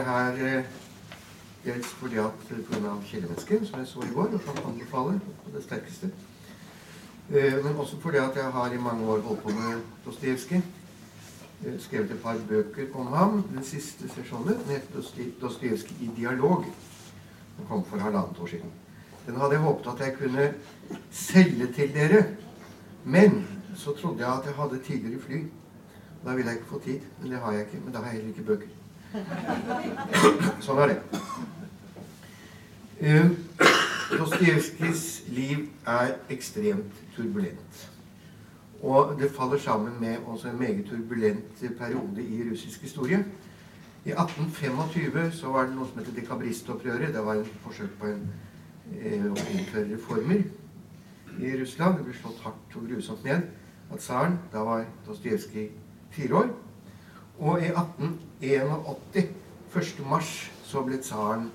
er her eh, dels fordi at pga. kjellermennesket, som jeg så i går, og som anbefaler på det sterkeste. Eh, men også fordi at jeg har i mange år holdt på med Dostojevskij. Eh, Skrevet et par bøker om ham. Den siste sesjonen het Dostojevskij i dialog. Den kom for halvannet år siden. Den hadde jeg håpet at jeg kunne selge til dere. Men så trodde jeg at jeg hadde tidligere fly. Da ville jeg ikke få tid. Men det har jeg ikke. Men da har jeg heller ikke bøker. Sånn er det. Uh, Dostojevskijs liv er ekstremt turbulent. Og det faller sammen med også en meget turbulent periode i russisk historie. I 1825 så var det noe som heter dekabristopprøret. Det var en forsøk på en, eh, å innføre reformer i Russland. Det ble slått hardt og grusomt ned av tsaren. Da var Dostojevskij fire år. Og i 1881, 1. mars, så ble tsaren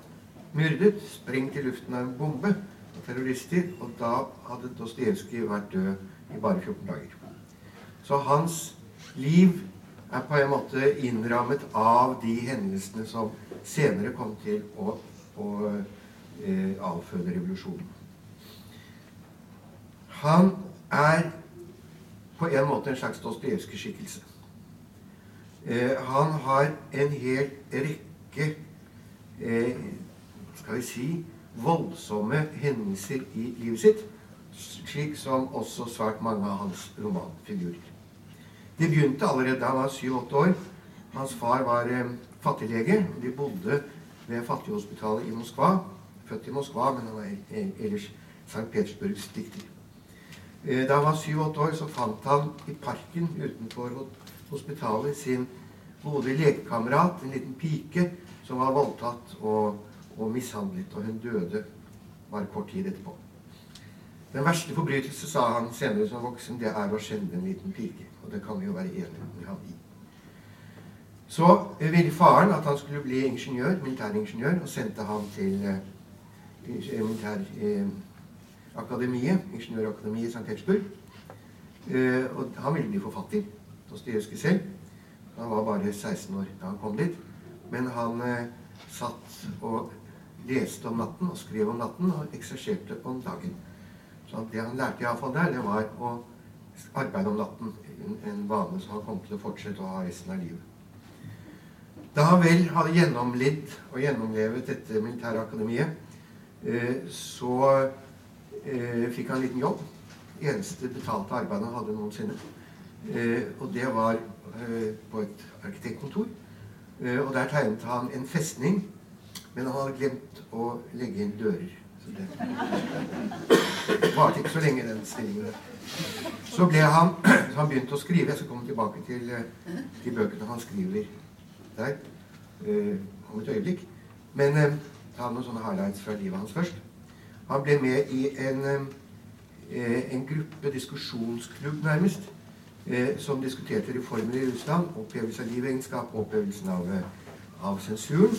myrdet, sprengt i luften av en bombe av terrorister. Og da hadde Dostojevskij vært død i bare 14 dager. Så hans liv er på en måte innrammet av de hendelsene som senere kom til å, å eh, avføde revolusjonen. Han er på en måte en slags Dostojevskij-skikkelse. Eh, han har en hel rekke eh, skal vi si voldsomme hendelser i livet sitt, slik som også svært mange av hans romanfigurer. Det begynte allerede da han var syv-åtte år. Hans far var eh, fattiglege. De bodde ved fattighospitalet i Moskva. Født i Moskva, men han var ellers St. Petersburgs dikter. Eh, da han var syv-åtte år, så fant han i parken utenfor hospitalet sin gode lekekamerat, en liten pike, som var voldtatt og, og, mishandlet. Og hun døde bare kort tid etterpå. Den verste forbrytelse, sa han senere som voksen, det er å skjende en liten pike. Og det kan vi jo være enige med ham i. Så ville faren at han skulle bli ingeniør, militæringeniør, og sendte ham til eh, militærakademiet, Eh, Ingeniørakademiet i St. Petersburg. Eh, og han ville bli forfatter. Dostojevskij selv. Han var bare 16 år da han kom dit. Men han eh, satt og leste om natten og skrev om natten og ekserserte om dagen. Så det han lærte iallfall der, det var å arbeide om natten. En, en vane som han kom til å fortsette å ha resten av livet. Da han vel hadde gjennomlidd og gjennomlevet dette militærakademiet, eh, så eh, fikk han en liten jobb. Eneste betalte arbeidet han hadde noensinne. Eh, og det var eh, på et arkitektkontor. Eh, og der tegnet han en festning, men han hadde glemt å legge inn dører. Så det varte ikke så lenge, den stillingen der. Så ble han så han begynte å skrive. Jeg skal komme tilbake til eh, de bøkene han skriver der eh, om et øyeblikk. Men ta noen sånne highlights fra livet hans først. Han ble med i en, eh, en gruppe diskusjonsklubb, nærmest, eh, som diskuterte reformer i Russland. Opphevelse av livegenskap, opphevelsen av, eh, av sensuren.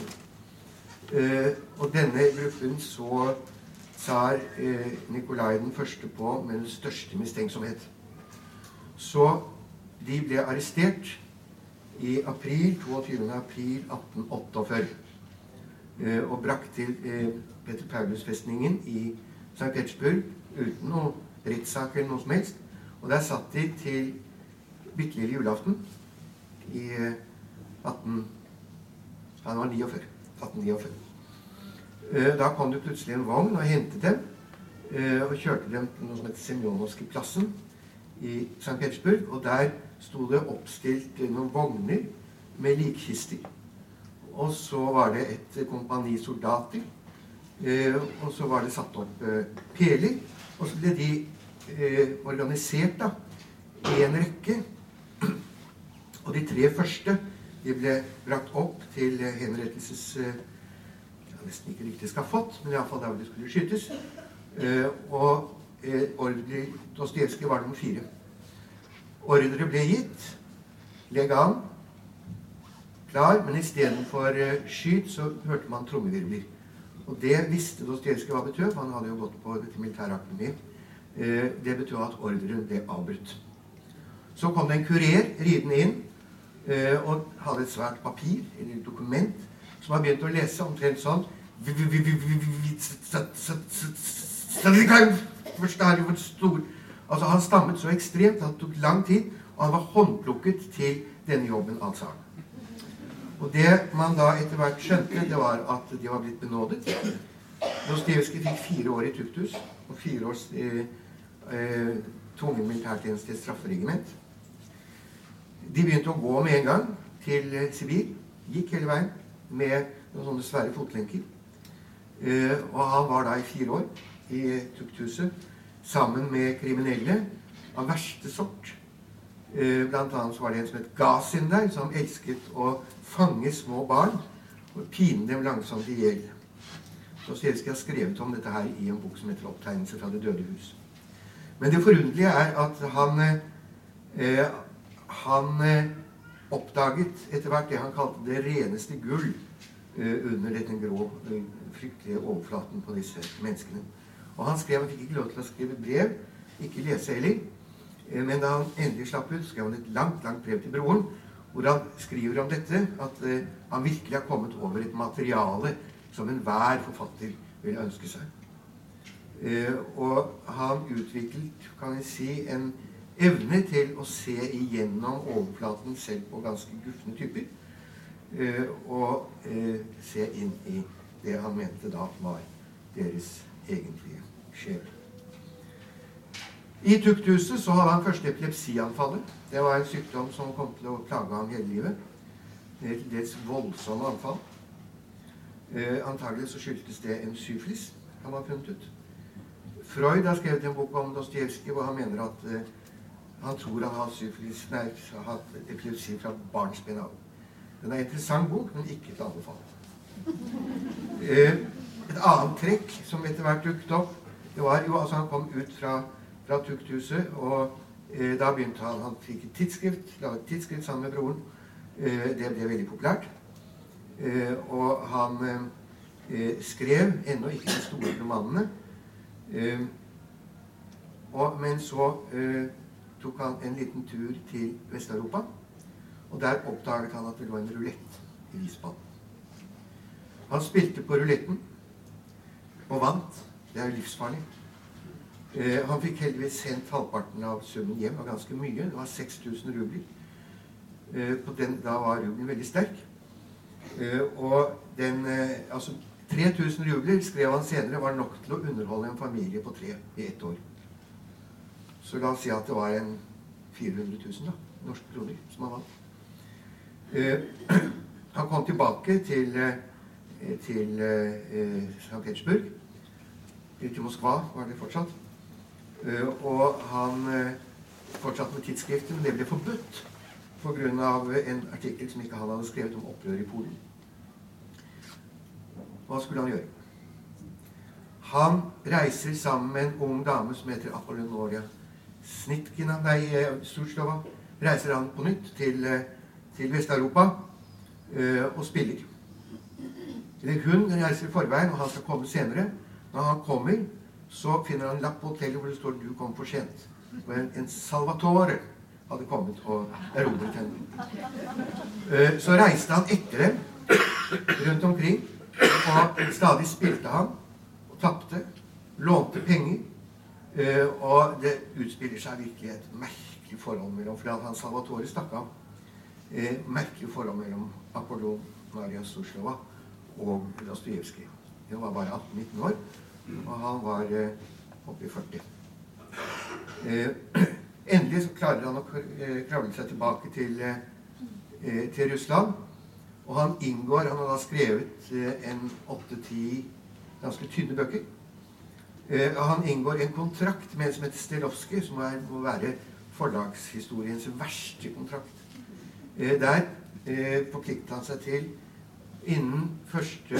Og denne gruppen så tsar Nikolai den første på med den største mistenksomhet. Så de ble arrestert i april, 22. april 1848 og brakt til Peter Paulus-festningen i St. Petersburg uten noe rettssak eller noe som helst. Og der satt de til bitte lille julaften i 18... Eh, det var 49. 1849. Eh, da kom det plutselig en vogn og hentet dem. Eh, og kjørte dem til noe som heter Semjonovskij-plassen i St. Petersburg. Og der sto det oppstilt noen vogner med likkister. Og så var det et kompani soldater og så var det satt opp peler. Og så ble de organisert da, i en rekke. Og de tre første de ble brakt opp til henrettelses... Ja, nesten ikke riktig skafott, men iallfall der hvor de skulle skytes. Og ordre Dostojevskij var nummer fire. Ordre ble gitt. Legg an. Klar. Men istedenfor skyt så hørte man trommevirvler. Og det visste Dostojevskij hva betød, for han hadde jo gått på dette militærakademiet. Eh, det betød at ordren ble avbrutt. Så kom det en kurer ridende inn eh, og hadde et svært papir, eller dokument, som har begynt å lese omtrent sånn Altså, Han stammet så ekstremt at det tok lang tid, og han var håndplukket til denne jobben, altså. Og det man da etter hvert skjønte, det var at de var blitt benådet. Dostojevskij fikk fire år i tukthus og fire års eh, eh, tvungen militærtjeneste i strafferegiment. De begynte å gå med en gang til eh, Sibir. Gikk hele veien med noen sånne svære fotlenker. Eh, og han var da i fire år i tukthuset sammen med kriminelle av verste sort. Eh, blant annet så var det en som het Gazin der, som elsket å fange små barn og pine dem langsomt i hjel. Dostojevskij har skrevet om dette her i en bok som heter 'Opptegnelse fra det døde hus'. Men det forunderlige er at han, eh, han eh, oppdaget etter hvert det han kalte det reneste gull eh, under denne grå, eh, fryktelige overflaten på disse menneskene. Og han skrev, han fikk ikke lov til å skrive brev, ikke lese heller. Men da han endelig slapp ut, skrev han et langt langt brev til broren, hvor han skriver om dette, at han virkelig har kommet over et materiale som enhver forfatter ville ønske seg. Og han utviklet, kan jeg si, en evne til å se igjennom overflaten selv på ganske gufne typer. Eh, og eh, se inn i det han mente da var deres egentlige sjel. I tukthuset så hadde han første epilepsianfallet. Det var en sykdom som kom til å plage ham hele livet. Et dels voldsomme anfall. Eh, antagelig så skyldtes det en syflis, han har funnet ut. Freud har skrevet en bok om Dostojevskij hvor han mener at eh, han tror han har syfilis, nei, hatt epilepsi fra barnsben av. Den er en interessant bok, men ikke til anbefaling. Eh, et annet trekk som etter hvert dukket opp, det var jo altså han kom ut fra, fra tukthuset, og eh, da begynte han Han fikk et tidsskrift, laget et tidsskrift sammen med broren. Eh, det ble veldig populært. Eh, og han eh, skrev ennå ikke de store romanene. Og, men så tok han en liten tur til Vest-Europa. Og der oppdaget han at det lå en rulett i Wiesbaden. Han spilte på ruletten og vant. Det er jo livsfarlig. Eh, han fikk heldigvis sendt halvparten av summen hjem. Var ganske mye. Det var 6000 rubler. Eh, den, da var rubelen veldig sterk. Eh, og den eh, Altså 3000 rubler, skrev han senere, var nok til å underholde en familie på tre i ett år. Så la oss si at det var en 400 000 da, norske kroner som han vant. Eh, han kom tilbake til, eh, til eh, St. Petersburg. Til Moskva var det fortsatt. Eh, og han fortsatte med tidsskriftet, men det ble forbudt pga. en artikkel som ikke han hadde skrevet om opprør i Polen. Hva skulle han gjøre? Han reiser sammen med en ung dame som heter Apollonoria Snitkina, nei, Surslova, Reiser han på nytt til, eh, til Vest-Europa øh, og spiller. Hun reiser i forveien, og han skal komme senere. Når han kommer, så finner han en lapp på hotellet hvor det står 'Du kom for sent'. Og en, en Salvatore hadde kommet og erobret henne. Eh, så reiste han etter dem rundt omkring, og stadig spilte han og tapte. Lånte penger. Eh, og det utspiller seg virkelig et merkelig forhold mellom For han Salvatore stakk av. Uh, merkelig forhold mellom Apollon Maria Storslova og Dostojevskij. Han var bare 18-19 år, og han var oppe i 40. Endelig så klarer han å eh, kravle seg tilbake til, eh, til Russland. Og han inngår Han har da skrevet eh, en åtte-ti ganske tynne bøker. Han inngår en kontrakt med en som heter Stelowski, som er, må være forlagshistoriens verste kontrakt. Der forpliktet han seg til innen 1.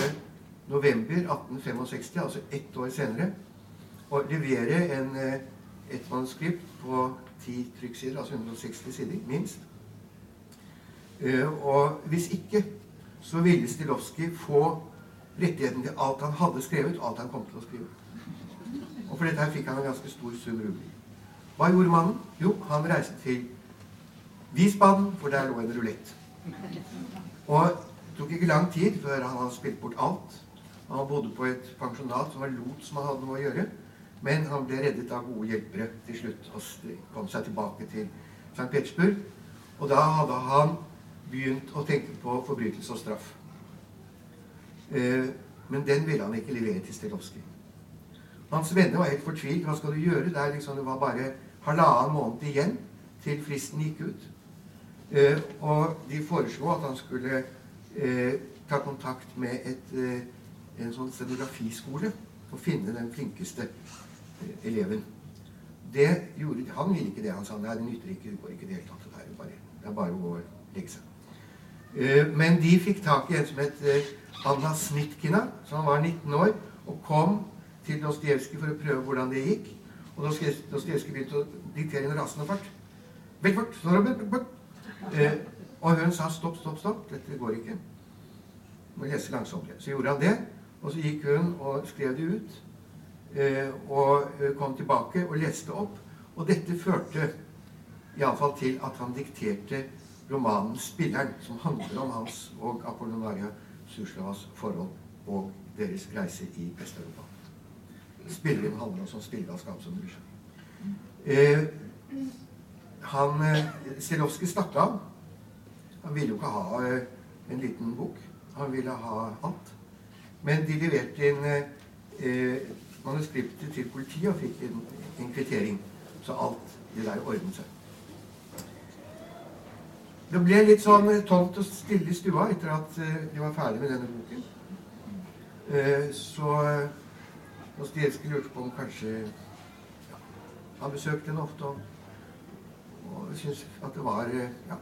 november 1865, altså ett år senere, å levere en, et manuskript på ti trykksider, altså 160 sider, minst. Og hvis ikke, så ville Stilovskij få rettigheten til alt han hadde skrevet, og alt han kom til å skrive. Og for dette her fikk han en ganske stor sum rubler. Hva gjorde mannen? Jo, han reiste til Wiesbaden, for der lå en rulett. Og det tok ikke lang tid før han hadde spilt bort alt. Han bodde på et pensjonat som var lot som han hadde noe å gjøre. Men han ble reddet av gode hjelpere til slutt og kom seg tilbake til St. Petersburg. Og da hadde han begynt å tenke på forbrytelse og straff. Eh, men den ville han ikke levere til Stelovskij. Hans venner var helt fortvilt. Hva skal du gjøre? Det, liksom, det var bare halvannen måned igjen til fristen gikk ut. Eh, og de foreslo at han skulle eh, ta kontakt med et, en sånn scenografiskole og finne den flinkeste eleven. Det gjorde Han ville ikke det. Han sa nei, det nytter ikke. Det går ikke i det hele tatt. Det er bare, å legge seg. Men de fikk tak i en som het Anna Snitkina, som var 19 år, og kom til Dostojevskij for å prøve hvordan det gikk. Og Dostojevskij begynte å diktere en rasende fart. Fort! Sånn, eh, og hun sa stopp, stopp, stopp. Dette går ikke. Må lese langsommere. Så gjorde han det. Og så gikk hun og skrev det ut. Eh, og kom tilbake og leste opp. Og dette førte iallfall til at han dikterte romanen 'Spilleren', som handler om hans og Apollonaria Suslavas forhold og deres reise i Vest-Europa. Spilleren handler om spillegalskap, som du skjønner. Eh, han eh, Silovskij om av. Han ville jo ikke ha eh, en liten bok. Han ville ha alt. Men de leverte inn eh, manuskriptet til politiet og fikk en, en kvittering. Så alt det der ordnet seg. Det ble litt sånn tomt og stille i stua etter at de var ferdig med denne boken. Så Dostojevskij lurte på om kanskje ja, Han besøkte henne ofte og, og syntes at det var ja,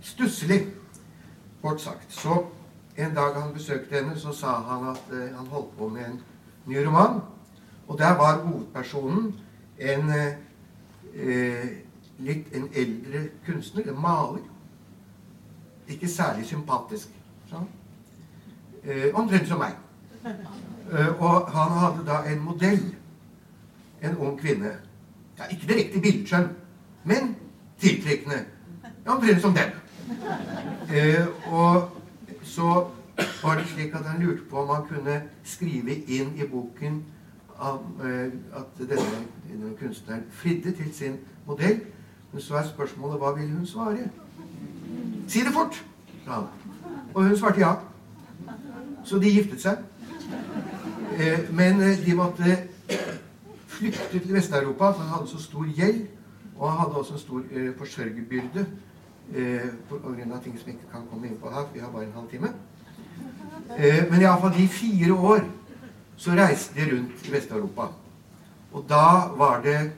stusslig, kort sagt. Så en dag han besøkte henne, så sa han at eh, han holdt på med en ny roman. Og der var hovedpersonen en eh, litt en eldre kunstner, en maler. Ikke særlig sympatisk. Sånn. Eh, omtrent som meg. Eh, og han hadde da en modell. En ung kvinne. Ja, ikke direkte bildeskjønn, men tiltrekkende. Omtrent som den. Eh, og så var det slik at han lurte på om han kunne skrive inn i boken eh, at denne, denne kunstneren fridde til sin modell men så er spørsmålet hva ville hun svare? Si det fort, sa han. Og hun svarte ja. Så de giftet seg. Eh, men eh, de måtte flykte til Vest-Europa, for han hadde så stor gjeld. Og han hadde også en stor eh, forsørgerbyrde pga. ting som ikke kan komme inn på her. Vi har bare en halvtime. Men iallfall de fire år så reiste de rundt i Vest-Europa. Og da var det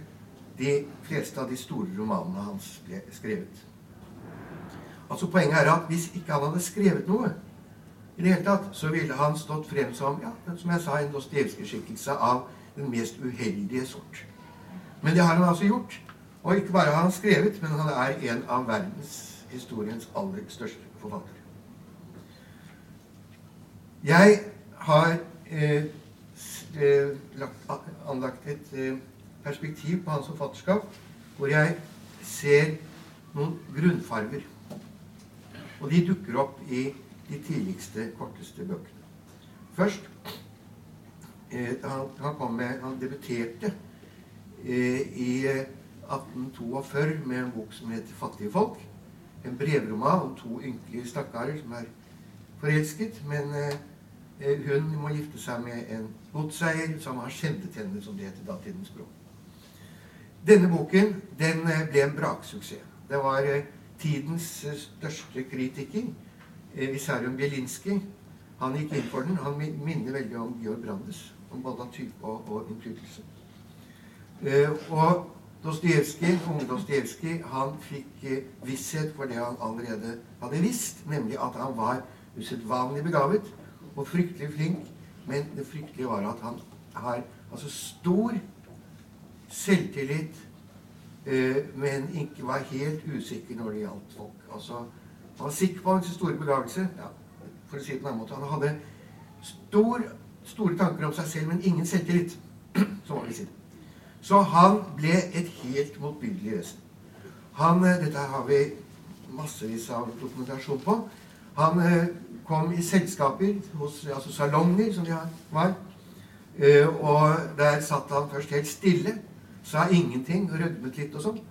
de fleste av de store romanene hans ble skrevet. Altså Poenget er at hvis ikke han hadde skrevet noe, i det hele tatt, så ville han stått frem som ja, som jeg sa, en Dostojevskij-skikkelse av den mest uheldige sort. Men det har han altså gjort. Og ikke bare har han skrevet, men han er en av verdenshistoriens aller største forfattere. Jeg har eh, eh lagt, anlagt et eh, perspektiv på hans forfatterskap hvor jeg ser noen grunnfarger. Og de dukker opp i de tidligste, korteste bøkene. Først eh, han, han, med, han debuterte eh, i 1842 med en bok som heter 'Fattige folk'. En brevroman om to ynkelige stakkarer som er forelsket, men eh, eh hun må gifte seg med en godseier som har skjendet som det heter datidens språk. Denne boken den eh, ble en braksuksess. Det var eh, tidens eh, største kritiker, Visarion Bielinski Han gikk inn for den. Han minner veldig om Georg Brandes, om både type og, og innflytelse. Og Dostojevskij, unge Dostojevskij, han fikk visshet for det han allerede hadde visst, nemlig at han var usedvanlig begavet og fryktelig flink. Men det fryktelige var at han har altså stor selvtillit, eh, men ikke var helt usikker når det gjaldt folk. Altså, han var sikker på sin store begavelse. Ja, for å si det på en annen måte. Han hadde stor, store tanker om seg selv, men ingen selvtillit. Så han vi si det. Så han ble et helt motbydelig vesen. Han, eh, dette har vi massevis av dokumentasjon på. Han eh, kom i selskaper, hos, altså salonger, som de var. Eh, og der satt han først helt stille, sa ingenting, rødmet litt og sånn.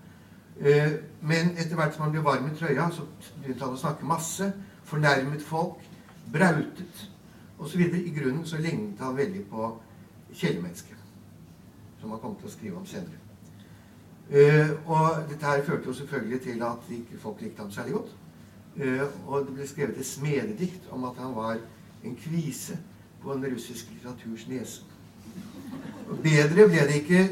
Eh, men etter hvert som han ble varm i trøya, så begynte han å snakke masse. Fornærmet folk. Brautet osv. I grunnen så lignet han veldig på kjælemennesket, som han kom til å skrive om senere. Uh, og dette her førte jo selvfølgelig til at folk likte ham særlig godt. Uh, og det ble skrevet et smededikt om at han var en kvise på en russisk litteraturs nese. Bedre ble det ikke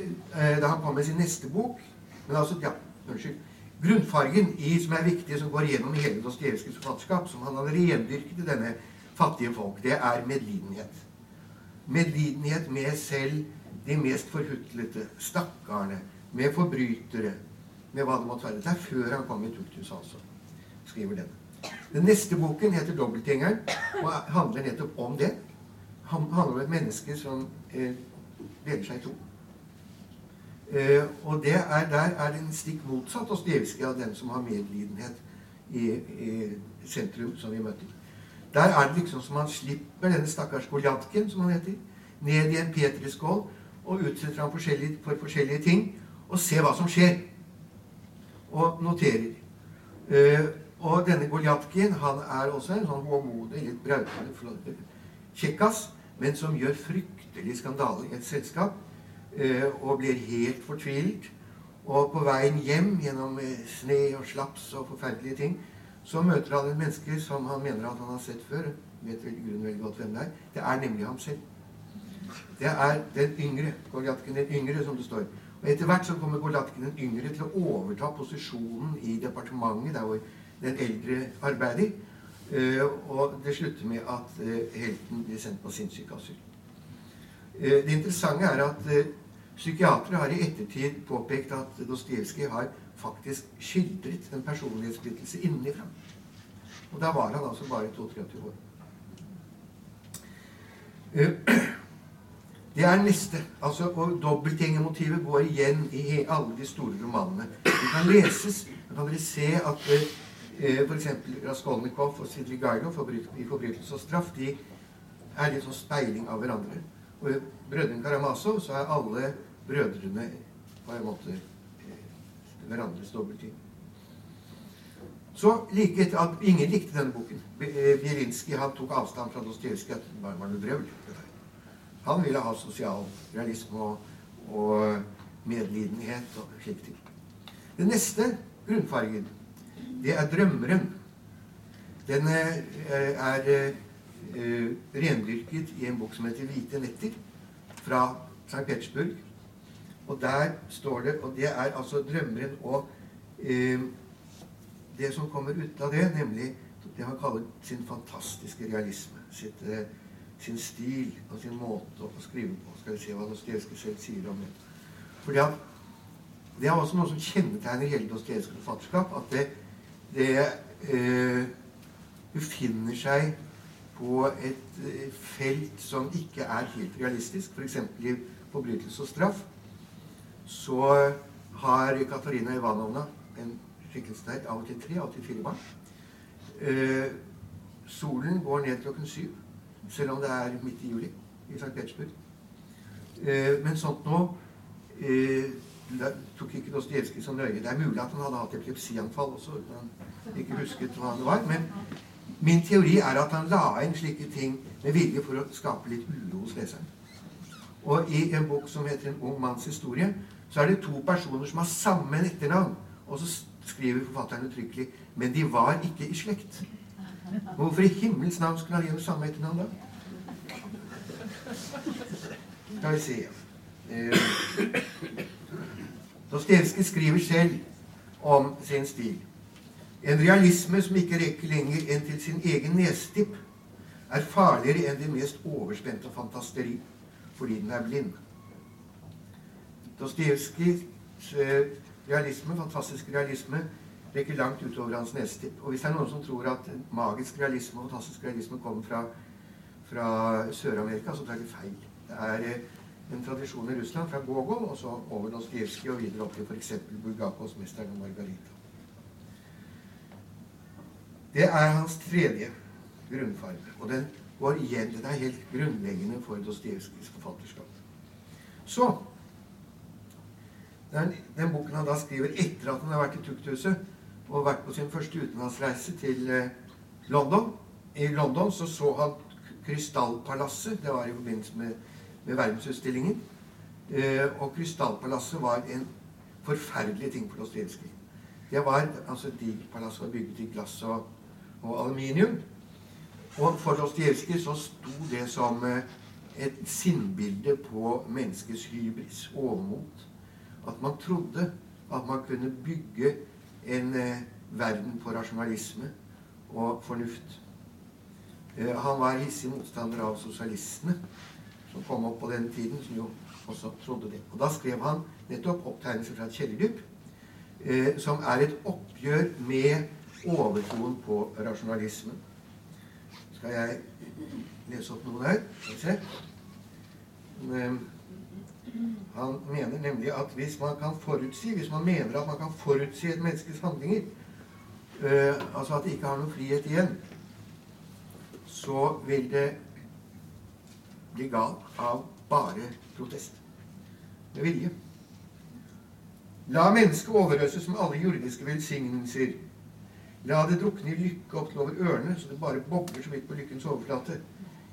da han kom med sin neste bok. Men altså, ja, unnskyld. Grunnfargen i, som er viktig, som går gjennom hele Dostojevskijs forfatterskap, som han hadde rendyrket i denne fattige folk, det er medlidenhet. Medlidenhet med selv de mest forhutlete, stakkarene med forbrytere, med hva det måtte være. Det er før han kom i Tuktus, altså. Skriver den. Den neste boken heter 'Dobbeltgjengeren' og handler nettopp om det. Han handler om et menneske som eh, deler seg i to. Eh, og er, der er den stikk motsatt Dostojevskij av den som har medlidenhet i, i, sentrum, som vi møter. Der er det liksom som han slipper denne stakkars Goljatken, som han heter, ned i en petriskål og utsetter ham for forskjellige ting og ser hva som skjer. Og noterer. Eh, og denne Goljatkien han er også en sånn håmodig, litt brautende kjekkas, men som gjør fryktelig skandale i et selskap. Uh, og blir helt fortvilet. Og på veien hjem gjennom uh, sne og slaps og forferdelige ting, så møter han et menneske som han mener at han har sett før. Vet vel veldig godt hvem det er. Det er nemlig ham selv. Det er den yngre, Goljatken den yngre, som det står. Og Etter hvert så kommer Golatkin den yngre til å overta posisjonen i departementet der hvor den eldre arbeider. Uh, og det slutter med at helten blir sendt på sinnssykeasyl. Det interessante er at psykiatere har i ettertid påpekt at Dostojevskij har faktisk skildret en personlighetssplittelse innenfra. Og da var han altså bare 32 år. Det er neste. altså, og Dobbeltgjengermotivet går igjen i alle de store romanene. Det kan leses. Da kan dere se at eh, f.eks. Raskolnikov og Sidrigailov i 'Forbrytelse og straff' de er litt sånn speiling av hverandre. Og i 'Brødrene Karamazov' så er alle brødrene på en måte eh, hverandres dobbeltting. Så like etter at Ingen likte denne boken. Bjerinski tok avstand fra Dostojevskij. Det var noe drøvl. Han ville ha sosial realisme og, og medlidenhet og slike ting. Den neste grunnfargen, det er drømmeren. Den eh, er rendyrket i en bok som heter 'Hvite netter', fra St. Petersburg. Og der står det Og det er altså drømmeren og eh, det som kommer ut av det, nemlig det han kaller sin fantastiske realisme. Sitt, eh, sin stil og sin måte å skrive på. Skal vi se hva Dostojevskij selv sier om det. Fordi at Det er også noe som kjennetegner hele Dostojevskijs forfatterskap. At det, det eh, befinner seg på et eh, felt som ikke er helt realistisk. F.eks. i 'Forbrytelse og straff' så har Katarina Ivanovna en skikkelse der av og til tre, av og til fire barn. Eh, solen går ned klokken syv selv om det er midt i juli i St. Petersburg. Eh, men sånt nå eh, tok ikke Dostojevskij så nøye. Det er mulig at han hadde hatt epilepsianfall også. Han ikke husket hva det var. Men min teori er at han la inn slike ting med vilje for å skape litt uro hos leseren. Og i en bok som heter 'En ung manns historie', så er det to personer som har samme etternavn. Og så skriver forfatteren uttrykkelig 'Men de var ikke i slekt'. Hvorfor i himmels navn skulle han ha samme etternavn da? Skal vi se eh, Dostojevskij skriver selv om sin stil. En realisme som ikke rekker lenger enn til sin egen nesetipp, er farligere enn det mest overspente fantasteri, fordi den er blind. Dostojevskijs eh, realisme, fantastisk realisme, rekker langt utover hans nesetipp. Og hvis det er noen som tror at magisk realisme og fantastisk realisme kommer fra, fra Sør-Amerika, så tar de feil. Det er eh, en tradisjon i Russland fra Gogol og så over Dostojevskij og videre opp til f.eks. Bulgakos 'Mesteren og Margarita'. Det er hans tredje grunnfarge. Og den går igjen. Den er helt grunnleggende for Dostojevskijs forfatterskap. Så den, den, boken han da skriver etter at han har vært i tukthuset og vært på sin første utenlandsreise til eh, London. I London så så han Krystallpalasset. Det var i forbindelse med, med verdensutstillingen. Eh, og Krystallpalasset var en forferdelig ting for Dostojevskij. Det var, altså som var bygget i glass og, og aluminium. Og for Dostojevskij så sto det som eh, et sinnbilde på menneskets hybris, overmot. At man trodde at man kunne bygge en eh, verden på rasjonalisme og fornuft. Eh, han var hissig motstander av sosialistene, som kom opp på den tiden, som jo også trodde det. Og Da skrev han nettopp opptegnelser fra Kjellerdyp, eh, som er et oppgjør med overtroen på rasjonalismen. Skal jeg lese opp noe der? Skal vi se. Han mener nemlig at hvis man kan forutsi, hvis man mener at man kan forutsi et menneskes handlinger, uh, altså at det ikke har noen frihet igjen, så vil det bli galt av bare protest. Med vilje. La mennesket overøses med alle jordiske velsignelser. La det drukne i lykke opp til over ørene, så det bare bobler så vidt på lykkens overflate.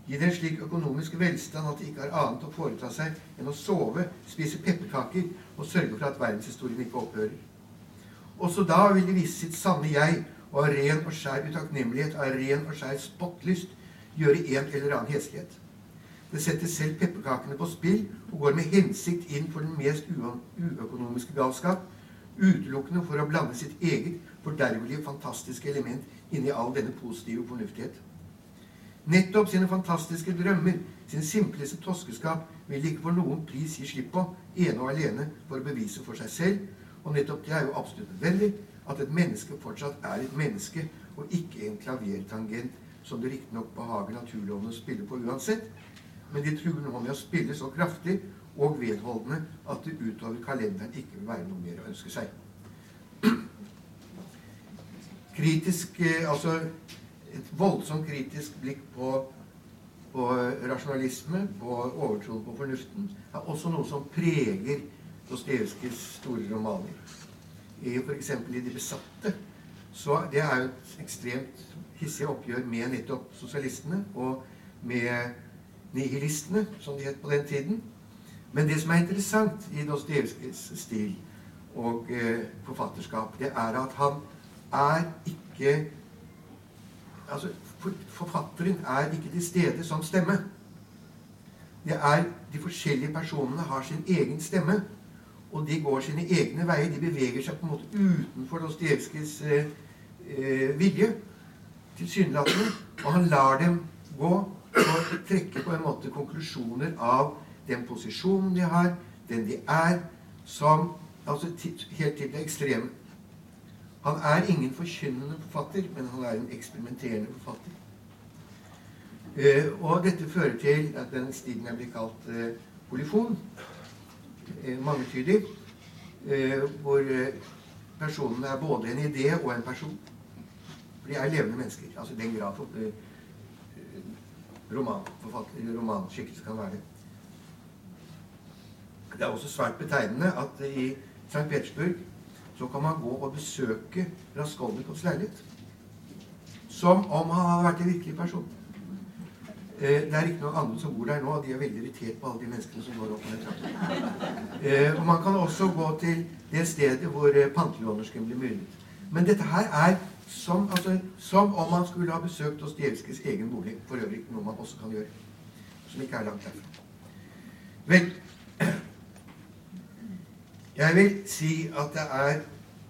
Gi det en slik økonomisk velstand at de ikke har annet å foreta seg enn å sove, spise pepperkaker og sørge for at verdenshistorien ikke opphører. Også da vil de vise sitt sanne jeg og av ren og skjær utakknemlighet, av ren og skjær spottlyst, gjøre en eller annen heslighet. Det setter selv pepperkakene på spill og går med hensikt inn for den mest uøkonomiske galskap, utelukkende for å blande sitt eget fordervelige, fantastiske element inn i all denne positive fornuftighet. Nettopp sine fantastiske drømmer, sin simpleste toskeskap, vil ikke for noen pris gi slipp på, ene og alene for å bevise for seg selv. Og nettopp det er jo absolutt nødvendig, at et menneske fortsatt er et menneske, og ikke en klavertangent som det riktignok behager naturlovene å spille på uansett. Men de truer nå med å spille så kraftig og vedholdende at det utover kalenderen ikke vil være noe mer å ønske seg. Kritisk, eh, altså et voldsomt kritisk blikk på, på rasjonalisme, på overtroen på fornuften, er også noe som preger Dostojevskijs store romaner. F.eks. i De besatte. Så det er jo et ekstremt hissig oppgjør med nettopp sosialistene og med nihilistene, som de het på den tiden. Men det som er interessant i Dostojevskijs stil og eh, forfatterskap, det er at han er ikke altså, Forfatteren er ikke til stede som stemme. Det er De forskjellige personene har sin egen stemme, og de går sine egne veier. De beveger seg på en måte utenfor Dostojevskijs eh, eh, vilje, tilsynelatende. Og han lar dem gå og trekke på en måte konklusjoner av den posisjonen de har, den de er, som altså helt til det ekstreme. Han er ingen forkynnende forfatter, men han er en eksperimenterende forfatter. Uh, og dette fører til at den stilen er blitt kalt uh, polyfon, uh, mangetydig, hvor personene er både en idé og en person. For de er levende mennesker. Altså i den grad romanskikkelse kan være det. Det er også svært betegnende at i St. Petersburg så kan man gå og besøke Raskolnikovs leilighet. Som om han hadde vært en virkelig person. Eh, det er ikke noen andre som bor der nå, og de er veldig irritert på alle de menneskene som går opp trappen. Eh, og man kan også gå til det stedet hvor eh, pantelånersken ble myrdet. Men dette her er som, altså, som om man skulle ha besøkt Dostojevskijs egen bolig. For øvrig noe man også kan gjøre. Som ikke er langt derfra. Vel, jeg vil si at det er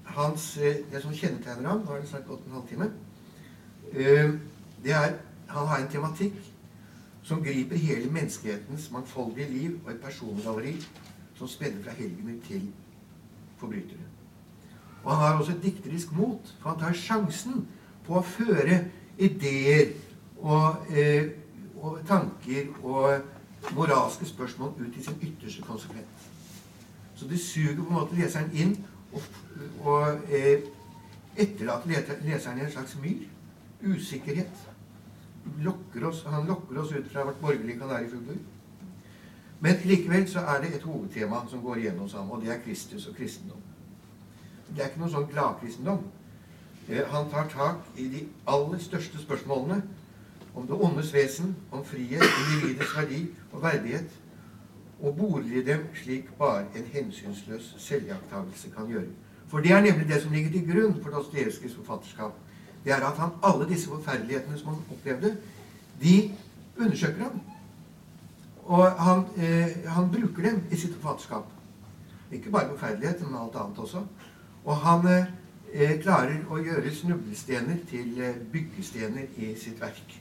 hans, eh, det som kjennetegner ham Nå har det snart gått en halvtime. Eh, det er Han har en tematikk som griper hele menneskehetens mangfoldige liv og et persongalleri som spenner fra helgener til forbrytere. Og han har også et dikterisk mot, for han tar sjansen på å føre ideer og, eh, og tanker og moralske spørsmål ut i sin ytterste konsekvens. Så det suger på en måte leseren inn og, og eh, etterlater leseren i en slags myr. usikkerhet. Lokker oss, han lokker oss ut fra vårt borgerlige kanarifugler. Men likevel så er det et hovedtema som går igjen hos og det er Kristus og kristendom. Det er ikke noen sånn gladkristendom. Eh, han tar tak i de aller største spørsmålene om det ondes vesen, om frihet, individets verdi og verdighet, og bolige dem slik bare en hensynsløs selviakttagelse kan gjøre. For det er nemlig det som ligger til grunn for Dostojevskijs forfatterskap. Det er at han alle disse forferdelighetene som han opplevde, de undersøker ham. Og han, eh, han bruker dem i sitt forfatterskap. Ikke bare forferdelighet, men alt annet også. Og han eh, klarer å gjøre snublestener til eh, byggestener i sitt verk.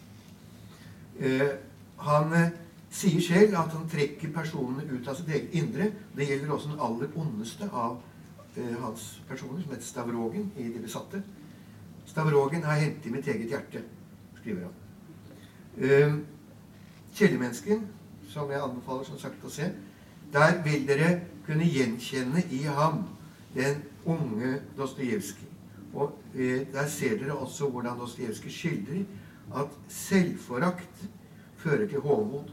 Eh, han eh, sier selv at han trekker personene ut av sitt eget indre. Det gjelder også den aller ondeste av eh, hans personer, som heter Stavrogen i De besatte. Stavrogen har hentet i mitt eget hjerte, skriver han. Eh, Kjellermennesken, som jeg anbefaler som sagt å se, der vil dere kunne gjenkjenne i ham den unge Dostojevskij. Og eh, der ser dere også hvordan Dostojevskij skildrer at selvforakt fører til hovmod.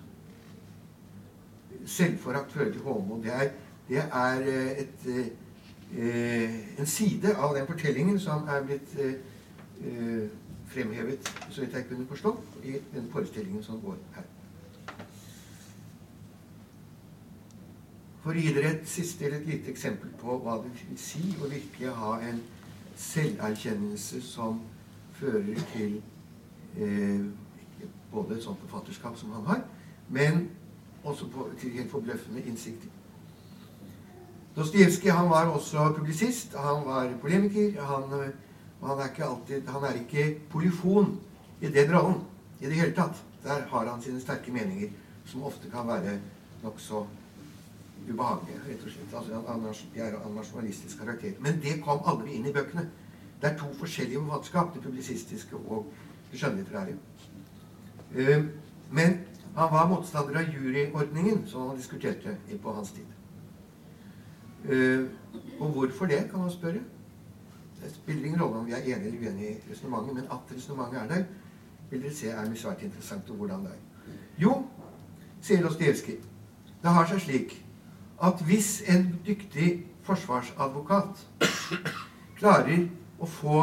Selvforakt fører til hovmod. Det er, det er et, eh, en side av den fortellingen som er blitt eh, eh, fremhevet, så vidt jeg kunne forstå, i den forestillingen som går her. For å gi dere et siste eller et lite eksempel på hva det vil si å virkelig ha en selverkjennelse som fører til eh, både et sånt forfatterskap som han har, men også på, til helt forbløffende innsikter. Dostojevskij var også publisist, han var polemiker. Han han er ikke alltid Han er ikke polyfon i den rollen i det hele tatt. Der har han sine sterke meninger, som ofte kan være nokså ubehagelige, rett og slett. Altså, De er av nasjonalistisk karakter. Men det kom aldri inn i bøkene. Det er to forskjellige forfatterskap, det publisistiske og det skjønnlitterære. Uh, men han var motstander av juryordningen, som han diskuterte på hans tid. Uh, og hvorfor det, kan man spørre. Det spiller ingen rolle om vi er enige eller uenige i resonnementet, men at resonnementet er der, vil dere se er mye svært interessant, og hvordan det er. Jo, sier Dostojevskij, det har seg slik at hvis en dyktig forsvarsadvokat klarer å få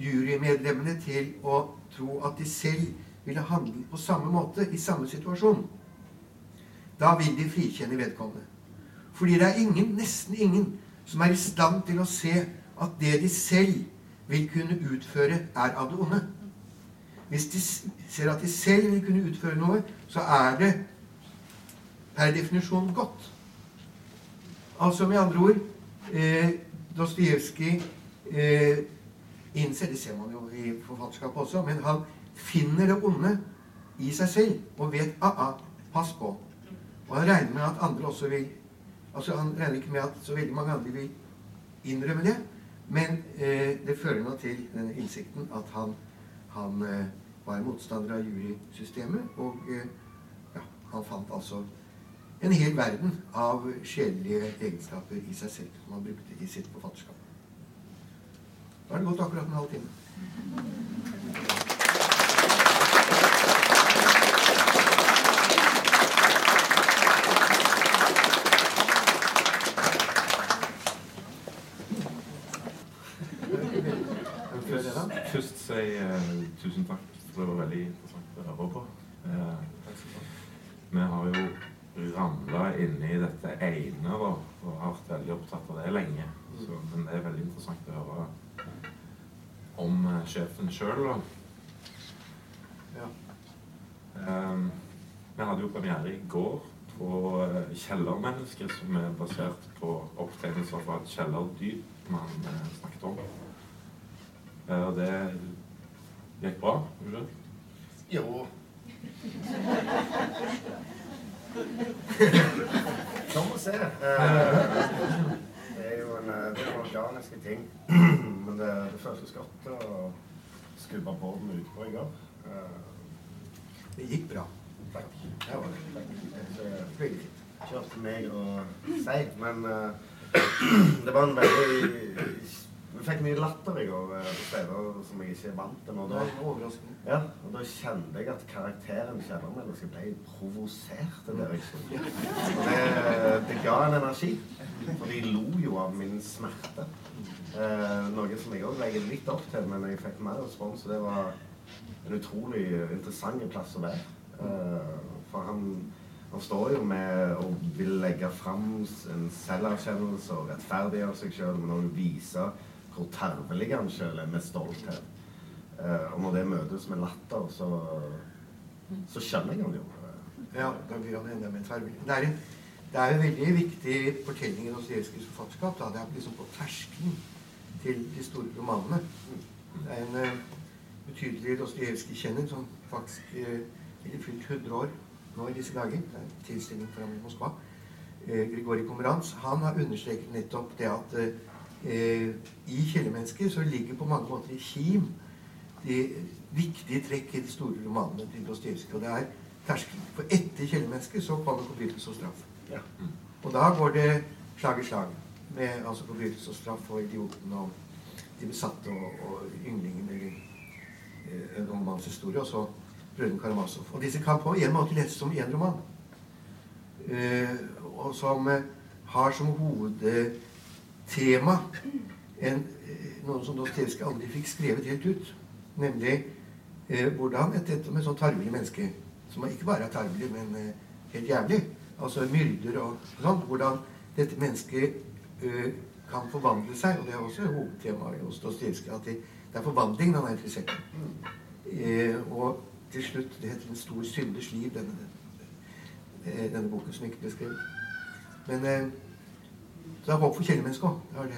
jurymedlemmene til å tro at de selv ville handle på samme måte i samme situasjon, da vil de frikjenne vedkommende. Fordi det er ingen, nesten ingen, som er i stand til å se at det de selv vil kunne utføre, er av det onde. Hvis de ser at de selv vil kunne utføre noe, så er det per definisjon godt. Altså med andre ord eh, Dostojevskij eh, innser Det ser man jo i forfatterskapet også, men han finner det onde i seg selv og vet ah, ah, pass på. Og han regner med at andre også vil altså Han regner ikke med at så veldig mange andre vil innrømme det. Men eh, det fører nå til denne innsikten at han, han eh, var motstander av jurysystemet. Og eh, ja, han fant altså en hel verden av sjelelige egenskaper i seg selv som han brukte i sitt forfatterskap. Da har det gått akkurat en halv time. Først si uh, tusen takk. Det var veldig interessant å høre på. Uh, vi har jo ramla inn i dette ene da, og har vært veldig opptatt av det lenge. Så, men det er veldig interessant å høre om uh, sjefen sjøl, da. Ja. Um, vi hadde jo premiere i går på uh, 'Kjellermennesket', som er basert på opptegnelser fra et kjellerdyp man uh, snakket om. Uh, og det gikk bra? Det? Jo. Som må se. Eh, det er jo en, eh, det er organiske ting. Men det, det føltes godt å skubbe på den utpå i går. Eh, Det gikk bra. takk. Det var det. Kjørte meg og si, men eh, det var en veldig vi fikk mye latter i går eh, på steder som jeg ikke er vant til. Og da, ja, og da kjente jeg at karakteren kjellermennesket ble provosert til dere. Og det, det ga en energi. For de lo jo av min smerte. Eh, noe som jeg òg legger litt opp til, men jeg fikk mer respons. Og det var en utrolig interessant plass å være. Eh, for han, han står jo med å vil legge fram en selverkjennelse og rettferdiggjøre seg sjøl, men òg vise hvor tervelig han sjøl er med stolthet. Eh, og når det møtes med latter, så, så skjønner jeg han jo. Ja, da blir han enda mer tervelig. Det er det er en veldig viktig fortelling i Dostojevskijs forfatterskap. Det er liksom på terskelen til de store romanene. Det er en uh, betydelig Dostojevskij-kjenner som faktisk uh, ville fylt 100 år nå i disse dager. Det er en tilstilling for ham i Moskva. Uh, Grigorij Pomerans han har understreket nettopp det at eh, i kjellermennesket så ligger på mange måter i kim de viktige trekk i de store romanene til Dostojevskij. Og det er terskelen. For etter kjellermennesket så kommer forbrytelse og straff. Ja. Og da går det slag i slag med altså forbrytelse og straff og idioten og de besatte og, og ynglingen eller eh, romans historie. og så brødrene Karamazov. Og disse kan på en måte leses som én roman. Eh, og som eh, har som hovedtema en, enn noe som Dostojevskij aldri fikk skrevet helt ut. Nemlig eh, hvordan et dette med sånn tarvelig menneske, som ikke bare er tarvelig, men eh, helt jævlig, altså myrder og sånn, hvordan dette mennesket eh, kan forvandle seg. Og det er også hovedtemaet hos Dostojevskij, at det, det er forvandlingen han er interessert i. Eh, og til slutt Det heter 'En stor synders liv', denne, denne, denne boken som ikke ble skrevet. Men eh, det er håp for kjellermennesket òg.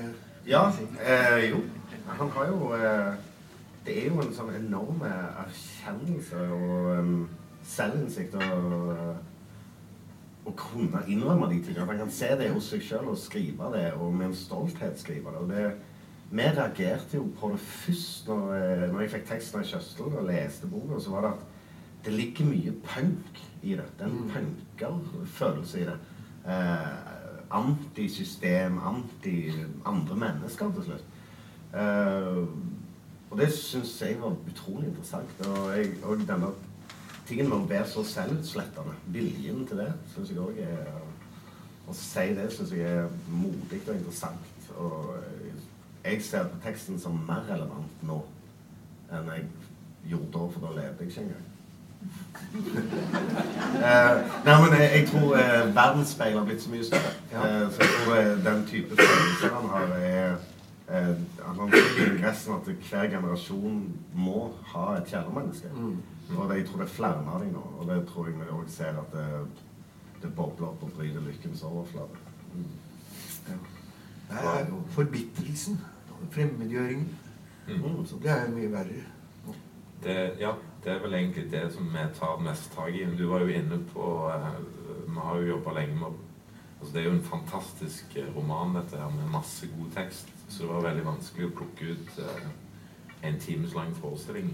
Ja, eh, jo. Han har jo eh, Det er jo en sånn enorm erkjennelse og um, selvinnsikt og eh, å kunne innrømme de tingene. Han kan se det hos seg sjøl og skrive det, og med en stolthet skrive det. Og det vi reagerte jo på det først når, eh, når jeg fikk teksten av Kjøstel og leste boka. Så var det at det ligger mye punk i det. Det er en punkerfølelse i det. Eh, antisystem, anti andre mennesker til slutt. Uh, og det syns jeg var utrolig interessant. Og, jeg, og denne tingen med å være så selvutslettende, viljen til det, syns jeg òg er Å si det syns jeg er modig og interessant. Og jeg ser på teksten som mer relevant nå enn jeg gjorde da, for da levde jeg ikke engang. Eh, nei, men jeg, jeg tror eh, verdensspeilet har blitt så mye større. Eh, så jeg tror eh, den type følelser han har, er eh, Han har i ingressen at hver generasjon må ha et kjærlemenneske. Mm. Og det, jeg tror det er flere av dem nå. Og det tror jeg vi òg ser at det, det bobler opp og bryter lykkens overflate. Ja. Det er jo forbitrelsen. Fremmedgjøringen. Mm. Så det er mye verre. Det, ja, det er vel egentlig det som vi tar mest tak i. Du var jo inne på eh, Vi har jo jobba lenge med altså Det er jo en fantastisk eh, roman, dette her, med masse god tekst. Så det var veldig vanskelig å plukke ut eh, en times lang forestilling.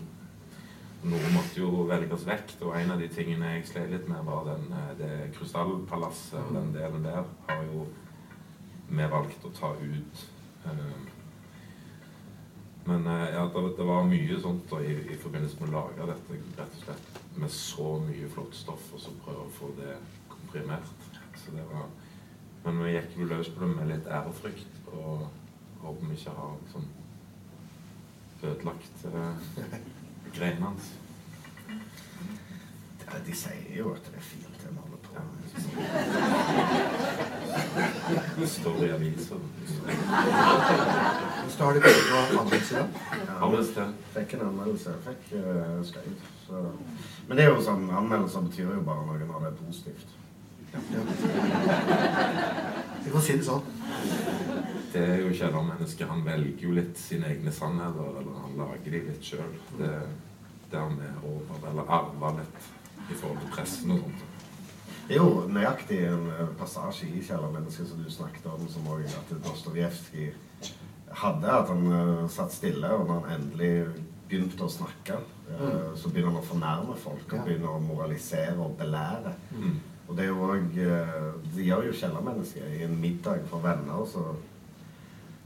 Noe måtte jo velges vekk. Og en av de tingene jeg slet litt med, var den, det krystallpalasset. og Den delen der har jo vi valgt å ta ut. Men eh, ja, det, det var mye sånt da, i, i forbindelse med å lage dette, rett og slett med så mye flott stoff, og så prøve å få det komprimert. Så det var, men vi gikk jo løs på det med litt ærefrykt, og håper vi ikke har liksom ødelagt eh, greiene hans. Ja, de sier jo at det er fint det vi holder på med. Det står i aviser. Står det på anmeldelse det? Fikk en anmeldelse. Fikk uh, skryt. Men det er jo sånn, anmeldelser betyr jo bare noe når det er positivt. Ja. Vi kan si det sånn. Det er jo kjellermennesket. Han velger jo litt sine egne sannheter, eller han lager de litt sjøl. Det, er har vi over, eller arva litt i forhold til pressen og sånt. Det er jo nøyaktig en eh, passasje i 'Kjellermennesket' som du snakket om, som også at Dostojevskij hadde. At han uh, satt stille, og når han endelig begynte å snakke, uh, så begynner han å fornærme folk og begynner å moralisere og belære. Mm. Og det jo òg Det gjør jo kjellermennesket i en middag for venner. Så,